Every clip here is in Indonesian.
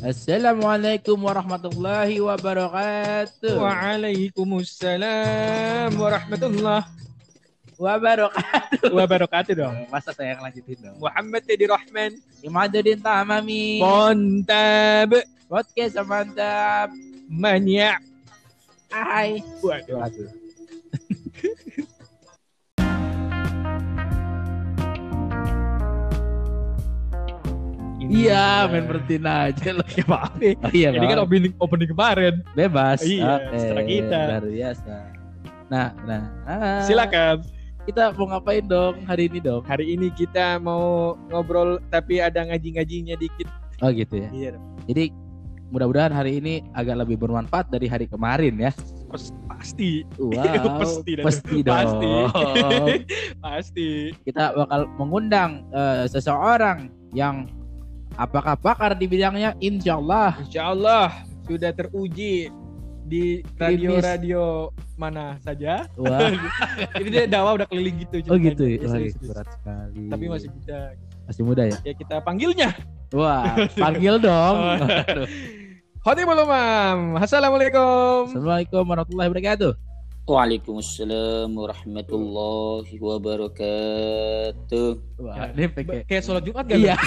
Assalamualaikum warahmatullahi wabarakatuh. Waalaikumsalam warahmatullah Wabarakatuh. wabarakatuh dong. Masa saya yang lanjutin dong. Muhammad Teddy Rahman Imaduddin Tamami. Montab Podcast mantap. Mania Hai. Waduh Waduh. Iya, main berhentiin aja lo. Ya maaf Oh, iya, Ini kan opening, opening kemarin bebas. Iya, Oke, setelah kita. Luar biasa. Nah, nah. ah, Silakan Kita mau ngapain dong hari ini dong? Hari ini kita mau ngobrol Tapi ada ngaji-ngajinya dikit Oh gitu ya. Iya Jadi mudah-mudahan hari ini agak lebih bermanfaat dari hari kemarin ya. Pas- Pasti Wow, Pasti pasti dong. Pasti Pasti Kita bakal mengundang eh, seseorang yang apakah pakar di bidangnya? Insya Allah. Insya Allah Sudah teruji Di radio-radio mana saja Wah, Ini dia dakwah udah keliling gitu oh gitu ya. Wah, serius, serius. berat sekali. Tapi masih muda masih muda ya. Ya kita panggilnya Wah, panggil dong. Oh. Aduh. Khotibul Umam Assalamualaikum Assalamualaikum warahmatullahi wabarakatuh. Waalaikumsalam warahmatullahi wabarakatuh. Wah, ini pakai Kayak sholat Jumat kan? Iya.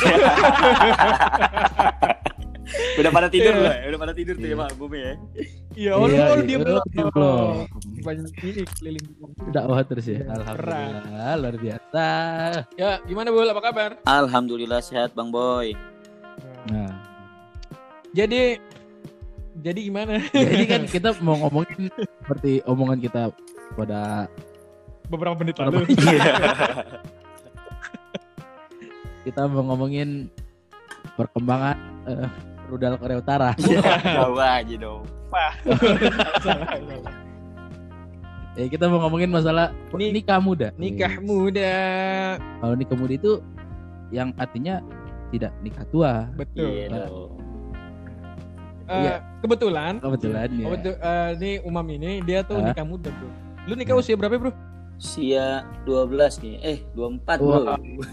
Udah pada tidur Iya. lah, udah pada tidur tuh ya Pak Bumi ya. Iya, oh lu Iya, lu iya. diem belum. Banyak ini keliling. dakwah terus ya. Alhamdulillah, luar biasa. Ya, gimana Bul? Apa kabar? Alhamdulillah sehat Bang Boy. Nah, Jadi jadi gimana? jadi kan kita mau ngomongin seperti omongan kita pada Beberapa menit lalu. kita mau ngomongin perkembangan eh, rudal Korea Utara. Jauh aja dong. Ya, kita mau ngomongin masalah Ni- nikah muda. Nikah muda. Kalau nikah muda itu yang artinya tidak nikah tua. Betul. Iya Eh, Iya. Kebetulan. Kebetulan ya. Oh, betul. Eh, ini Umam ini dia tuh Hah? nikah muda, Bro. Lu nikah usia berapa, Bro? Sia 12 nih. Eh, 24 Wah. Bro.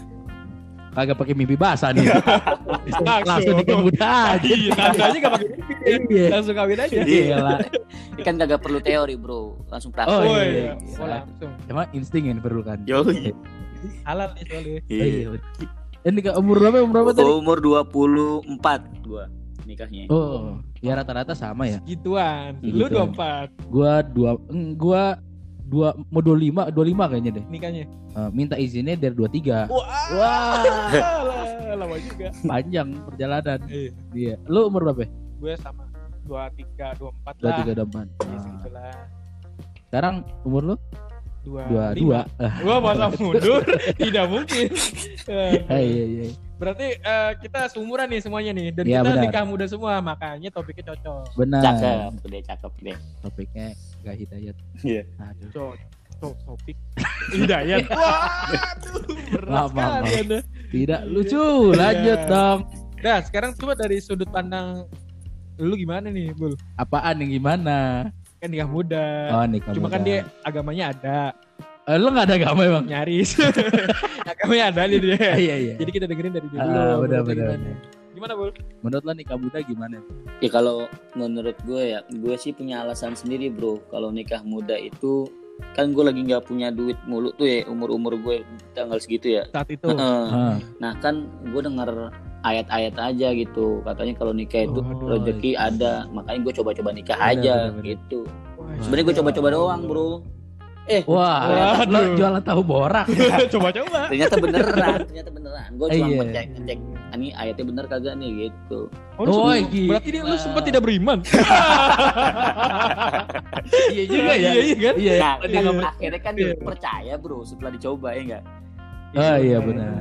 Kagak pakai mimpi basah nih. Langsung nikah muda aja. Iya, langsung aja gak pakai Iya. Langsung kawin aja. Iya lah. Ini kan kagak perlu teori, Bro. Langsung praktek. Oh, Oh, iya, iya. iya. Oh, langsung. Emang insting yang diperlukan. Yo. Halal nih soalnya. Oh, iya. Nikah umur berapa? Umur berapa tadi? Umur 24 gua nikahnya. Oh, ya rata-rata sama ya. Gituan. Lu Gitu. 24 Gua dua, eng, gua dua mau dua lima, dua lima kayaknya deh. nikahnya. Eh, minta izinnya dari dua tiga. Wah, Wah, lama juga. panjang perjalanan. Iya. Iya. Lu umur berapa? Gue sama 23, 24 Dua lah. tiga dua empat. Iya, sekarang umur lu Dua, dua dua. Gua masa mundur, tidak mungkin. Eh, iya iya. Berarti eh, kita seumuran nih semuanya nih dan Iya, kita benar. nikah muda semua, makanya topiknya cocok. Benar. Cakep, deh, cakep deh. Topiknya gak hidayat. Iya. Aduh. Cocok topik. Hidayat. Waduh, berat sekali. Anda. Tidak lucu. Lanjut Iya. dong. Nah, sekarang coba dari sudut pandang lu gimana nih, Bul? Apaan yang gimana? Kan nikah muda. Oh, nikah Cuma muda. kan dia agamanya ada, Eh, lu gak ada agama emang? nyaris. agamanya ada nih dia. Iya iya. Jadi kita dengerin dari dia dulu. Ah, Bul, benar benar. gimana. Gimana, Bul? Menurut lo nikah muda gimana? Ya kalau menurut gue ya, gue sih punya alasan sendiri bro. Kalau nikah muda itu kan gue lagi nggak punya duit mulu tuh ya umur umur gue tanggal segitu ya. Saat itu. Ah, Nah kan gue denger ayat-ayat aja gitu. Katanya kalau nikah itu Oh, rezeki ada, makanya gue coba-coba nikah Benar, aja benar, benar. gitu. Sebenarnya gue coba-coba doang bro. Eh Wah, Waduh. lo jualan tahu borak. Coba-coba. ternyata beneran, ternyata beneran. Gue cuma Iya. ngecek ngecek, ini ayatnya bener kagak nih gitu. Oh, Oh, sebelum- gila. berarti dia lu sempat tidak beriman. iya juga ya. Iya, iya kan? Iya. Nah, nggak- akhirnya kan Iya. percaya bro setelah dicoba ya enggak. Oh iya benar.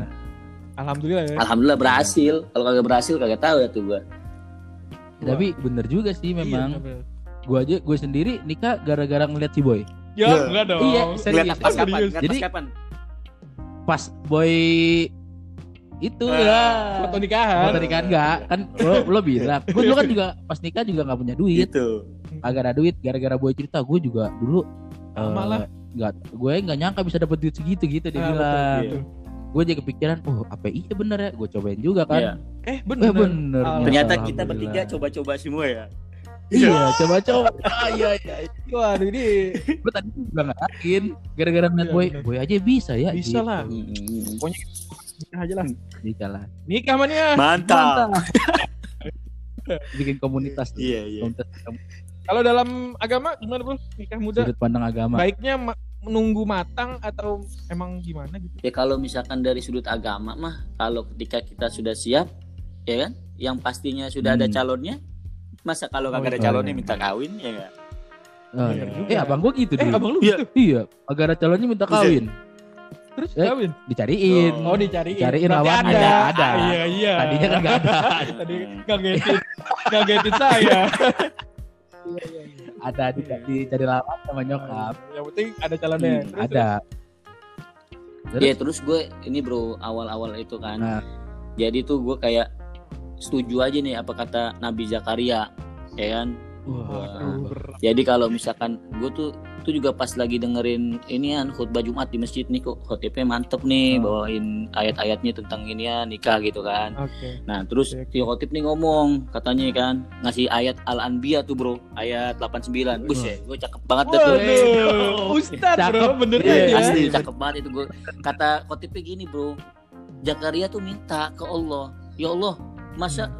Alhamdulillah ya. Alhamdulillah berhasil. Kalau kagak berhasil kagak tahu ya tuh gua. Tapi bener juga sih memang. Iya. Gua aja gue sendiri nikah gara-gara ngeliat si boy. Ya, Iya. enggak dong. Iya, serius. pas kapan? serius. Ngeliat Jadi- pas kapan? Pas boy itu Eh, ya. Foto nikahan. Foto nikahan enggak? Kan lo, lo bilang. Gue dulu kan juga pas nikah juga nggak punya duit. Gitu. Agak ada duit gara-gara boy cerita. Gue juga dulu Sama eh, lah. nggak gue nggak nyangka bisa dapet duit segitu gitu dia Ah, bilang. betul. gue jadi kepikiran oh apa iya bener ya gue cobain juga kan Iya. Eh eh bener. bener Alhamdulillah. Ternyata kita bertiga coba-coba semua ya. Iya coba coba ah, iya iya Waduh ini gue tadi juga ngatakin gara-gara ngeliat Iya, boy boy aja bisa ya bisa gitu. lah. Mm-mm. Nikah aja lah. bisa lah Nikah mania. Mantap. bikin komunitas. Iya iya. komunitas Kalau dalam agama gimana bro? Nikah muda sudut pandang agama baiknya ma- menunggu matang atau emang gimana gitu? Ya kalau misalkan dari sudut agama mah, kalau ketika kita sudah siap, ya kan, yang pastinya sudah ada Hmm. calonnya, masa kalau kagak ada iya. calonnya minta kawin ya enggak? Oh, Bener iya. juga. eh abang gue gitu Eh dulu abang lu Iya. gitu. iya agar calonnya minta kawin Terus Eh, kawin? dicariin Oh dicariin. Cariin Berarti lawannya. ada. Ada. Ah, Iya iya. tadinya kan gak ada Tadi ngagetin ngagetin saya. ada di, Iya. dicari lawan sama nyokap Yang penting ada calonnya. Hmm, Terus, ada Terus? Ya terus gue ini bro awal-awal itu kan, Nah. jadi tuh gue kayak setuju aja nih apa kata Nabi Zakaria, ya kan? terus. Waduh, berat. Jadi kalau misalkan gue tuh tuh juga pas lagi dengerin ini kan khutbah Jumat di masjid nih kok khotibnya mantep nih Oh. bawain ayat-ayatnya tentang ini ya nikah gitu kan. Oke. Nah terus oke. si khotib nih ngomong katanya kan ngasih ayat Al-Anbiya tuh bro ayat 89 Buset gue cakep banget dah tuh Ustad bro, Cakep. bener Iya, ya. Asli cakep banget itu gue Kata khotibnya gini bro Zakaria tuh minta ke Allah Ya Allah masa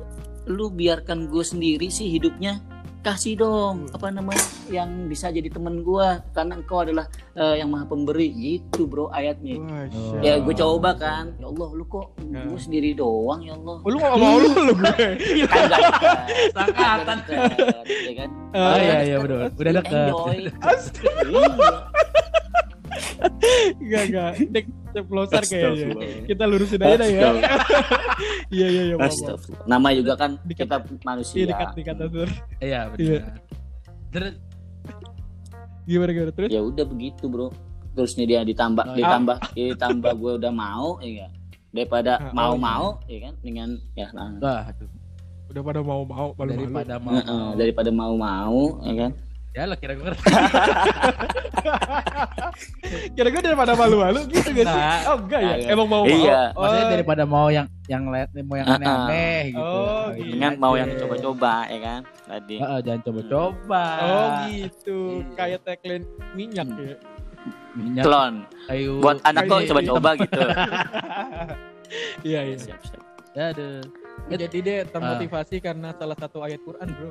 lu biarkan gue sendiri sih hidupnya? Kasih dong apa namanya yang bisa jadi temen gue karena engkau adalah eh, yang maha pemberi. Gitu bro ayatnya. Masya ya gue coba kan. Ya Allah lu kok gue sendiri doang ya Allah? Oh, lu gak mau lu lu gue. kan dekat Sangkatan. Dekat, ya kan? Oh iya iya dekat, udah lu deket enjoy. Astaga. Iya. Enggak enggak. Ceplosan kayaknya. Kita lurusin aja dah ya. Iya iya iya. Astagfirullah. Nama juga kan kita Iya manusia. dekat dekat Azur. iya Iya. terus Gimana gimana terus? Ya udah begitu bro. Terusnya dia ditambah, Oh, ditambah, ditambah gue udah mau, ya? Daripada Ah, oh, mau mau, ya kan? Dengan ya nah. Udah pada mau mau malu malu. daripada mau Heeh, daripada mau mau, ya kan? Ya lah kira gue Kira-kira daripada malu malu gitu gak sih? Nah. Oh enggak ya. Nah, Emang mau mau. iya. Oh, maksudnya daripada mau yang yang mau yang Ah, ah. aneh-aneh gitu Oh, Ini gitu. Dengan mau yang coba-coba, ya kan? Tadi. Heeh, jangan coba-coba Oh gitu. Iya. Kayak tagline minyak Hmm. ya. minyak Klon. kayu Buat anak kok Iya, coba-coba gitu. Iya iya. Siap, siap. ya aduh Jadi dia Ah. termotivasi karena salah satu ayat Quran, Bro.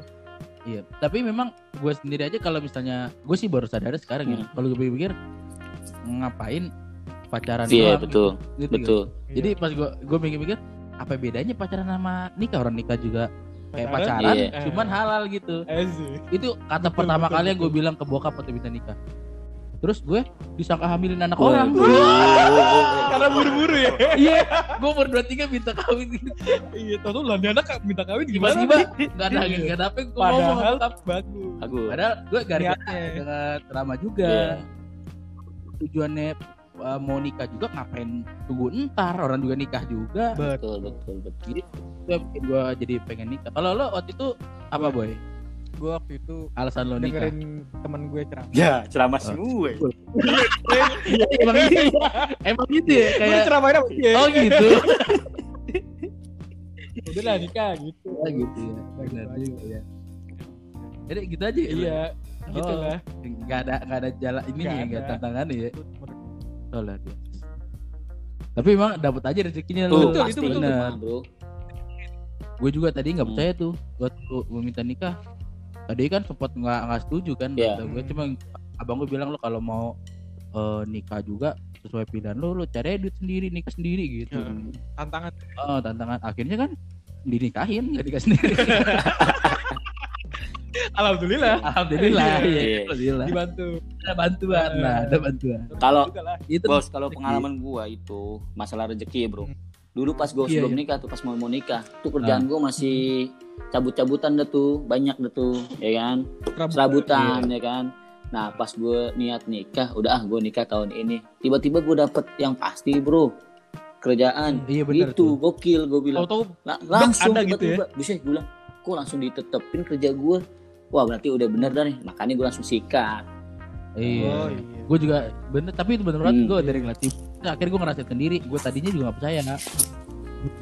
Iya, tapi memang gue sendiri aja kalau misalnya gue sih baru sadar sekarang ya. Hmm. Kalau gue pikir ngapain pacaran Iya, doang betul. gitu, gitu, Betul. gitu. Jadi pas gue gue mikir-mikir apa bedanya pacaran sama nikah orang nikah juga kayak Pacaran? pacaran, Iya. cuman halal gitu. Asik. Itu kata Betul, pertama betul, kali yang gue betul. bilang ke bokap waktu minta nikah. Terus gue disangka hamilin anak Wah, orang. Karena buru-buru ya. Iya, gue umur dua tiga minta kawin gitu. Iya, tahu tuh lah anak minta kawin gimana? Nih? nggak ada nggak ada apa gue ngomong bagus. Aku. Padahal gue gara-gara dengan drama juga. Iya. Tujuannya uh, mau nikah juga ngapain tunggu entar orang juga nikah juga. Betul, betul, betul. Itu yang bikin gue jadi pengen nikah. Kalau lo waktu itu apa boy? Gue waktu itu Alasan lo nikah? dengerin teman gue ceramah. Ya, ceramah semua. Emang gitu ya? Emang gitu ya? Gue Kayak ceramahin apa sih? oh gitu. Udah lah nikah gitu. Ya gitu ya. Benar juga ya. Jadi gitu aja. ya? Iya, gitu Oh. lah. Nggak ada nggak ada jalan ini ya nggak ada. tantangannya ya. Itu Oh lah dia. Tapi emang dapat aja rezekinya pasti itu betul, Benar. Bro. gue juga tadi nggak Hmm. percaya tuh waktu gue minta nikah tadi kan sempat nggak nggak setuju kan Iya. kata gue cuma abang gue bilang lo kalau mau eh, nikah juga sesuai pilihan lo lo cari duit sendiri nikah sendiri gitu Ya. Tantangan oh tantangan akhirnya kan dinikahin nggak nikah sendiri Alhamdulillah alhamdulillah Iya. ya Iya. alhamdulillah dibantu. ada bantuan lah ada bantuan Kalau itu Bos, kalau pengalaman gua itu masalah rezeki ya, Bro. Hmm. Dulu pas gua Iya, sebelum iya. nikah tuh pas mau mau nikah, tuh kerjaan gua masih cabut-cabutan dah tuh, banyak dah tuh, ya kan? Serabutan ya kan. Nah, pas gue niat nikah, udah ah gue nikah tahun ini. Tiba-tiba gue dapet yang pasti, Bro. Kerjaan. iya benar Gitu, tuh gokil gue bilang. Tahu-tahu La- langsung ada gitu tiba-tiba. Buset, gue bilang, kok langsung ditetepin kerja gue. Wah, berarti udah bener dah nih. Makanya gue langsung sikat. iya Oh iya. gue juga bener tapi itu bener banget Hmm. gue dari ngelatih Terus akhirnya gue ngerasain sendiri gue tadinya juga gak percaya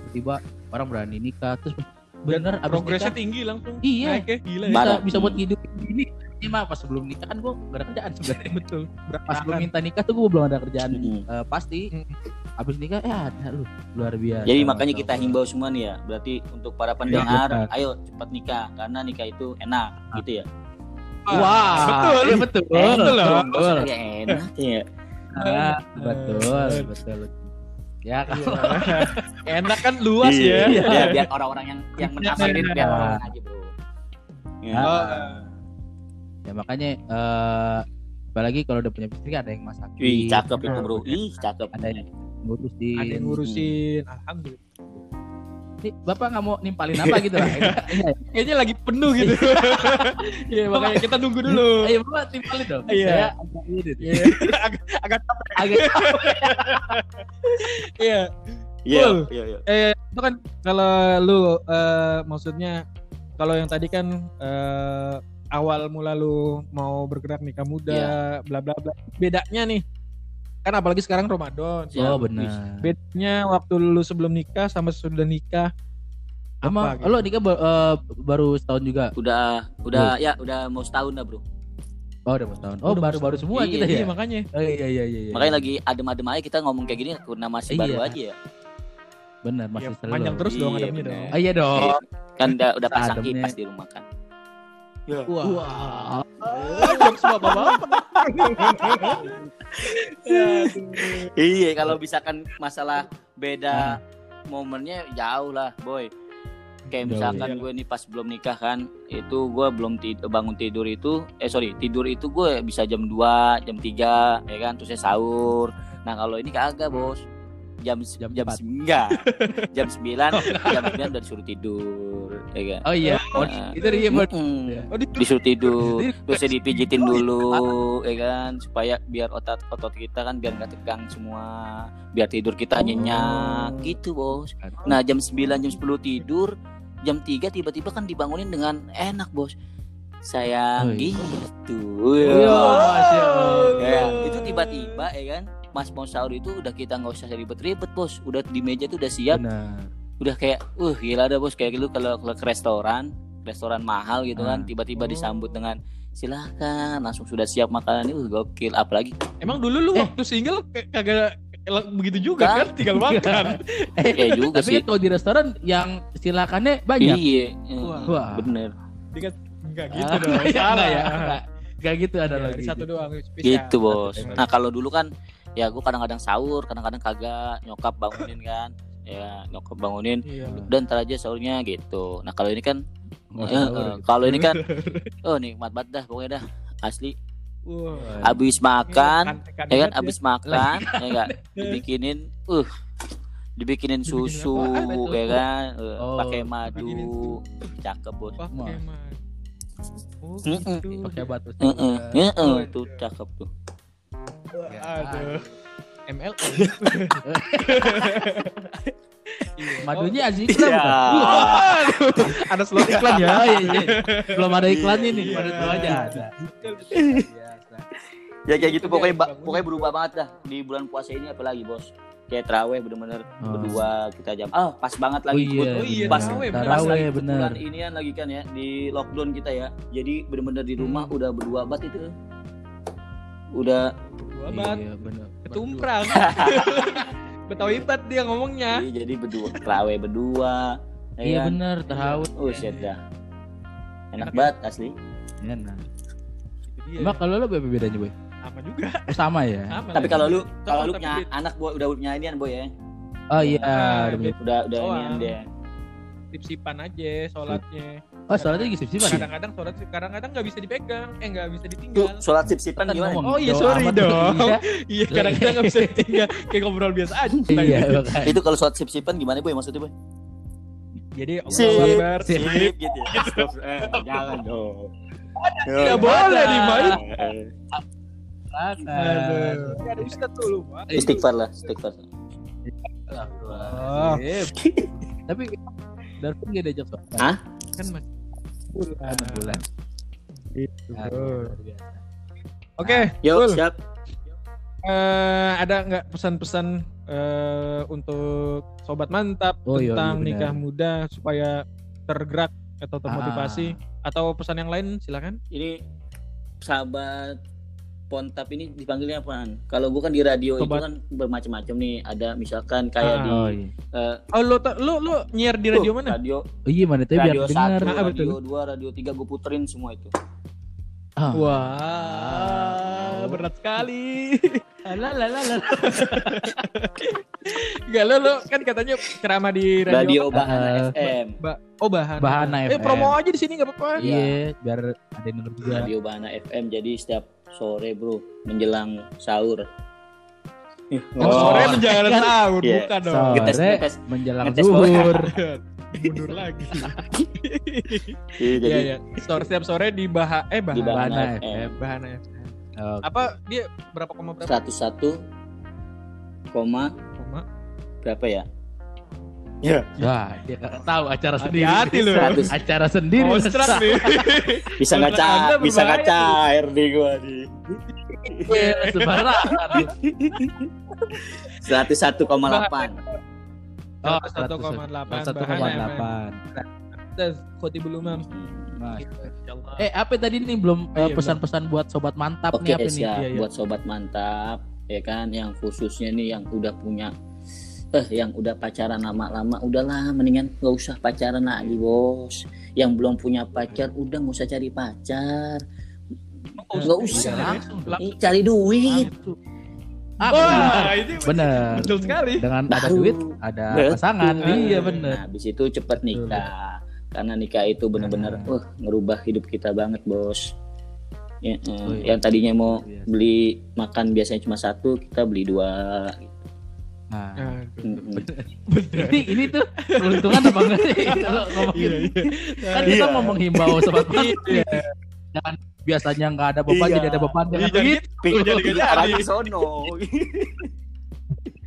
tiba orang berani nikah terus bener abis Progresnya nikah tinggi langsung. iya Naiknya gila ya. bisa bisa buat hidup ini ini mah pas sebelum nikah kan gue gak ada kerjaan sebenarnya Betul. pas belum minta nikah tuh gue belum ada kerjaan Mm. Eh, pasti Mm. abis nikah ya ada lu luar biasa Jadi makanya kita himbau semua nih ya. Berarti untuk para pendengar, benar. ayo cepat nikah karena nikah itu enak gitu ya. wah betul. iya betul Betul loh. betul Ya enak ya. Ah, betul betul ya Iya. kalau Enak kan luas ya. Iya. Ya, biar orang-orang yang yang menafsirin Iya. biar orang aja, Bro. Ya. Oh, ya makanya eh apalagi kalau udah punya istri ada yang masakin Ih, cakep itu, Bro. Ih, cakep. ada yang ngurusin ada yang ngurusin. Alhamdulillah. Nih, bapak nggak mau nimpalin apa gitu lah Iya, Kayaknya lagi penuh gitu. Iya, makanya kita nunggu dulu. ayo bapak nimpalin dong Iya. saya agak ini deh. Iya. agak agak agak iya. Iya, iya, iya. Eh itu kan kalau lu eh, maksudnya kalau yang tadi kan eh, awal mula lu mau bergerak nikah muda, bla bla bla. Bedanya nih kan apalagi sekarang Ramadan. Siap. oh benar Bedanya waktu lu sebelum nikah sama sesudah nikah apa gitu? lo nikah eh, baru setahun juga Udah udah ya udah mau setahun dah, Bro. oh udah mau setahun oh Udah mau baru baru semua Iya, kita Iya, ya makanya. oh iya iya iya iya Makanya lagi adem-adem aja kita ngomong kayak gini karena masih Iya. baru aja ya. benar masih Ya, selalu panjang terus dong Iya, ademnya bener. dong. oh iya dong Kan udah udah pasang Ademnya. kipas di rumah kan. Wah. wah Jokes bapak-bapak. Iya, kalau misalkan masalah beda momennya jauh lah, boy. Kayak Jauh, misalkan iya. gue nih pas belum nikah kan, itu gue belum tid- bangun tidur itu, eh sorry tidur itu gue bisa jam 2, jam 3, ya kan, terus saya sahur. Nah kalau ini kagak bos, jam Jam jam, jam enggak, jam 9, jam 9 udah disuruh tidur, ya kan. oh iya. Oh, Nah, itu dia buat mm-mm. Oh, di- disuruh tidur. Terus saya dipijitin dulu ya kan? Supaya biar otot otot kita kan biar nggak tegang semua. Biar tidur kita nyenyak gitu bos. Nah jam 9 jam 10 tidur. Jam 3 tiba-tiba kan dibangunin dengan enak bos. Sayang Oh, iya. gitu. Iya, Masya Allah. ya, itu tiba-tiba ya kan Mas mau sahur itu udah kita nggak usah ribet-ribet bos udah di meja tuh udah siap benar udah kayak uh gila dah bos kayak gitu kalau kalau ke restoran restoran mahal gitu kan Ah. tiba-tiba Oh. disambut dengan silahkan langsung sudah siap makanan uh gokil apalagi Emang dulu lu Eh. waktu single kagak begitu juga Kan? kan, tinggal makan. ya juga tapi sih kalau di restoran yang silakannya banyak iya Wah. Wah. bener Enggak gitu Ah, dong. enggak, Salah ya ya. enggak. Enggak gitu ada Ada lagi satu doang spesial. gitu bos nah kalau dulu kan ya gue kadang-kadang sahur kadang-kadang kagak nyokap bangunin kan. Ya nyokap bangunin. Iya. udah ntar aja sahurnya gitu. Nah kalau ini kan eh, eh, kalau ini kan oh nikmat banget dah pokoknya dah asli. Wah. habis makan Kan- ya kan? kan abis makan ya enggak dibikinin uh dibikinin susu itu? ya kan? Eh, Oh, pakai madu cakep bos. Pakai mah. Oh, gitu. pakai batu Heeh, heeh, tuh cakep tuh Aduh. ML. madunya aja iklan Ya. bukan? Ada slot iklan ya. Oh, iya, iya. belum ada iklannya nih Iya. madu itu aja ada ya kayak gitu pokoknya ba- Bangun. pokoknya berubah banget dah di bulan puasa ini apalagi bos kayak teraweh bener-bener Oh. berdua kita jam ah pas banget oh lagi iya Bud. Oh iya, pas taraweh, bener. pas lagi bener bulan inian lagi kan ya di lockdown kita ya jadi bener-bener di rumah Hmm. udah berdua banget itu udah Dua bat. iya bener Ketumprang. Betawi bat dia ngomongnya. iya, jadi berdua teraweh berdua ya iya kan? bener tarawih oh shit dah enak Enak ya? banget asli Iya, nah. Itu. Mbak kalau lo apa bedanya boy? Sama juga. Oh, sama ya? Sama tapi kalau lu kalau lu punya beda. anak boy udah punya inian boy ya Oh iya. Ah, udah udah udah inian dia Sip-sipan aja sholatnya. Oh soalnya lagi sip-sipan? Kadang-kadang sholat kadang-kadang nggak bisa dipegang, eh nggak bisa tuh ditinggal. sholat sip sipan Kan gimana ngomong Oh iya, sorry dong. Iya, Iya, kadang-kadang nggak bisa ditinggal. Kayak ngobrol biasa aja. iya makanya. itu kalau sholat sip sipan gimana boy maksudnya boy Jadi Sip. Allah Akbar. Sip. sip gitu ya Eh, jangan dong Tidak boleh dimain. Aduh. Ada ustad dulu, Pak. istighfar lah istighfar. Sip. Tapi Darwin gak diajak sholat. Hah? Kan mas. Bulan. Gitu. Ah, luar biasa. Oke, yuk Bul. siap eh, ada nggak pesan-pesan eh, untuk sobat mantap Oh, iya, tentang iya, benar. nikah muda supaya tergerak atau termotivasi Ah. atau pesan yang lain silakan. Ini sahabat Pontap ini dipanggilnya apaan? Kalau bukan di radio Sobat. itu kan bermacam-macam nih. Ada misalkan kayak Ah. di Oh iya. eh, Oh lu ta- lu lu nyiar di radio tuh, mana? Radio Oh iya mana tuh biar radio dengar. satu, Ah, betul. radio dua, radio tiga gue puterin semua itu. Ah. Wah, berat sekali. Lalalala. Gak lo, lo kan katanya ceramah di radio. Radio apa? Bahana Eh, FM. Ba- oh bahan. Bahana Eh FM. promo aja di sini nggak apa-apa. Iya, biar ada yang denger juga. Radio Bahana FM. Jadi setiap sore bro menjelang sahur. Ih, Oh, oh, sore menjalan sahur, Iya. bukan dong. Sore Ngetes, ngetes. menjelang Ngetes zuhur. Mundur lagi. Iya, jadi Iya, iya. Sore setiap sore di Bah eh di Bahana. Bahana Bahana FM. Bahana FM. Oh, Apa dia berapa koma berapa? 101 koma Koma. berapa ya? Ya. Wah, dia nggak tahu acara sendiri. Hati-hati lu. Seratus. Acara sendiri. Monstrak nih. Bisa nggak Menurut Anda ca- bisa nggak berbahaya cair nih gua nih. Iya, sembarangan. 101,8. Oh, 1,8. 1,8. Tes Khotibul Umam. Nah, Insyaallah. Eh, apa tadi nih belum Oh, eh, iya, pesan-pesan buat sobat mantap nih apa nih? Iya, iya. buat sobat mantap ya kan yang khususnya nih yang udah punya eh yang udah pacaran lama-lama udahlah mendingan nggak usah pacaran lagi bos yang belum punya pacar udah nggak usah cari pacar nggak usah. Ih, cari duit Ah, Wah, benar. ini bener. betul sekali. Dengan ada Baru. duit, ada Betul. pasangan. Iya, bener. nah habis itu cepet nikah karena nikah itu bener-bener Nah. wah ngerubah hidup kita banget bos Ya, eh, Oh, iya. yang tadinya mau biasa. beli makan biasanya cuma satu kita beli dua Nah, Mm-mm. ini ini tuh peruntungan apa enggak sih kalau ngomongin Iya, iya. kan kita Iya. mau menghimbau sobat mantap nih. jangan biasanya nggak ada beban Iya. jadi ada beban jangan Iya, jadi begitu Jadi nggak jadi. Arah ke sono.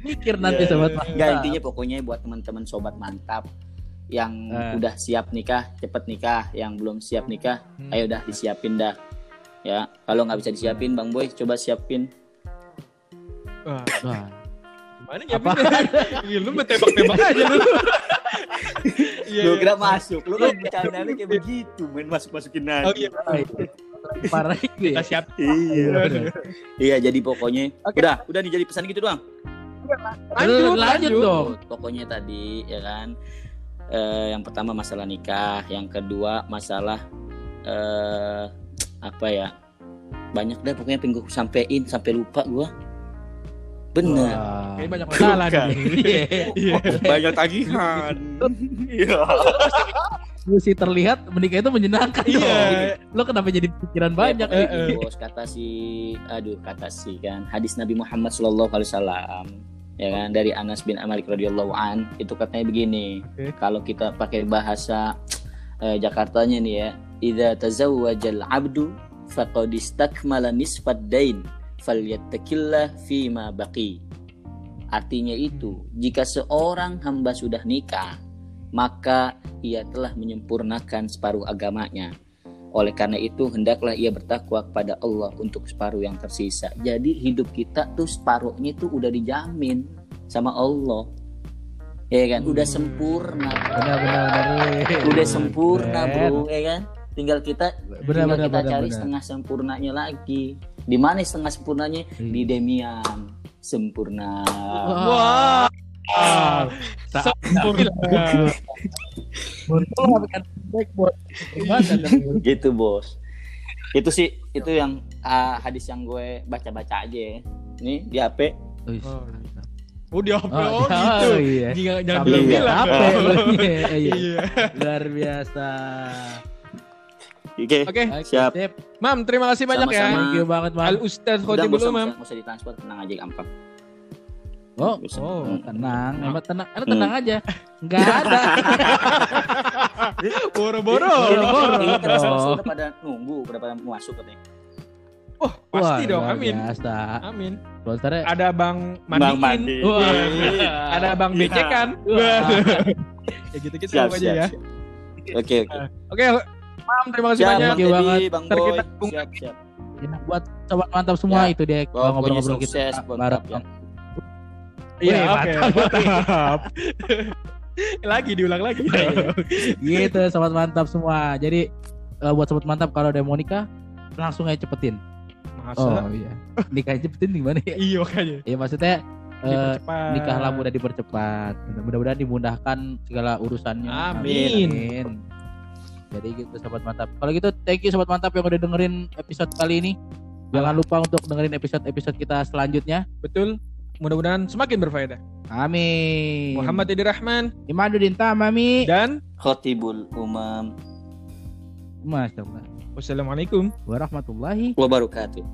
mikir nanti Iya. sobat mantap Nggak, intinya pokoknya buat teman-teman sobat mantap yang Eh. udah siap nikah cepet nikah yang belum siap nikah Hmm. ayo dah disiapin dah ya kalau nggak bisa disiapin bang boy coba siapin Wah, Gimana Apa? Iya, lu tembak-tembak aja lu. Iya, lu iya. kira masuk lu kan bercandanya kayak begitu main masuk masukin Oh nanti iya, parah itu kita ya siap. iya. Iya jadi pokoknya udah udah nih jadi pesan gitu doang. Lanjut, lanjut dong. Pokoknya tadi ya kan eh, yang pertama masalah nikah yang kedua masalah eh apa ya banyak deh pokoknya pengen gue sampein sampai lupa gua bener Wah. Kayaknya banyak masalah nih. Iya. Iya. banyak tagihan iya sih terlihat menikah itu menyenangkan Iya. dong. Lo kenapa jadi pikiran banyak Ya, gini, bos kata si aduh kata si kan hadis Nabi Muhammad Shallallahu Alaihi Wasallam ya kan dari Anas bin Malik radhiyallahu an itu katanya begini Oke. kalau kita pakai bahasa eh, Jakartanya nih ya idza tazawwajal abdu faqad istakmala nisfad dain falyattaqillah fima baqi artinya itu jika seorang hamba sudah nikah maka ia telah menyempurnakan separuh agamanya oleh karena itu hendaklah ia bertakwa kepada Allah untuk separuh yang tersisa. Jadi hidup kita tuh separuhnya itu udah dijamin sama Allah. Ya kan, udah Hmm. sempurna. Benar benar benar. Udah sempurna. Bro, ya kan? Tinggal kita Benar tinggal benar kita benar. cari benar. setengah sempurnanya lagi. Di mana setengah sempurnanya? Hmm. Di Demian. Sempurna. Wah. Tak- Sempurna. Untung kan baik buat ibadah kan. gitu, Bos. Itu sih itu yang ah, hadis yang gue baca-baca aja ya. Ini di HP Wih. Oh, Oh, di HP. Oh, Oh, oh, gitu. iya. Jangan bilang-bilang. HP. Iya, iya. Iya. Luar biasa. Oke. Oke, Oke, Siap. sip. Mam, terima kasih banyak ya. Sama-sama. Thank you banget, Al Mas. Ustaz Udah Khotibul nggak usah, Umam. nggak usah ditransfer, tenang aja gampang. Oh, oh. Hmm. tenang. Emang tenang. Emang Hmm. tenang aja. Enggak ada. Boro-boro. Boro-boro. Ini kan dong. sudah pada nunggu, udah pada mau masuk katanya. Oh, pasti Wah, dong. Amin. Biasa. Amin. Sponsornya Ada Bang Bang Mandiin. Mandi. Wah. Ada Bang Iya. Becekan. Wah. Ya gitu-gitu Siap, aja siap, ya. siap. Oke, oke. Oke, Mam, terima kasih Siap, banyak. Thank you banget. Bang Ntar Boy. kita Siap, siap. Ya, buat sobat mantap semua Ya, itu deh ngobrol-ngobrol sukses kita mantap ya. Iya, oke. mantap. Mantap. lagi diulang lagi. gitu sobat mantap semua. Jadi eh, buat sobat mantap kalau ada mau nikah langsung aja cepetin. Masa? Oh iya. Nikah cepetin gimana ya? Iya kayaknya. Ya maksudnya eh, Dipercepat. nikahlah mudah dipercepat. Mudah-mudahan dimudahkan segala urusannya. Amin. Amin. Jadi gitu sobat mantap. Kalau gitu thank you sobat mantap yang udah dengerin episode kali ini. Jangan lupa untuk dengerin episode-episode kita selanjutnya. Betul. Mudah-mudahan semakin berfaedah. Amin. Muhammad Edi Rahman Imaduddin Tamami. dan Khotibul Umam Masya Allah. wassalamualaikum Warahmatullahi wabarakatuh.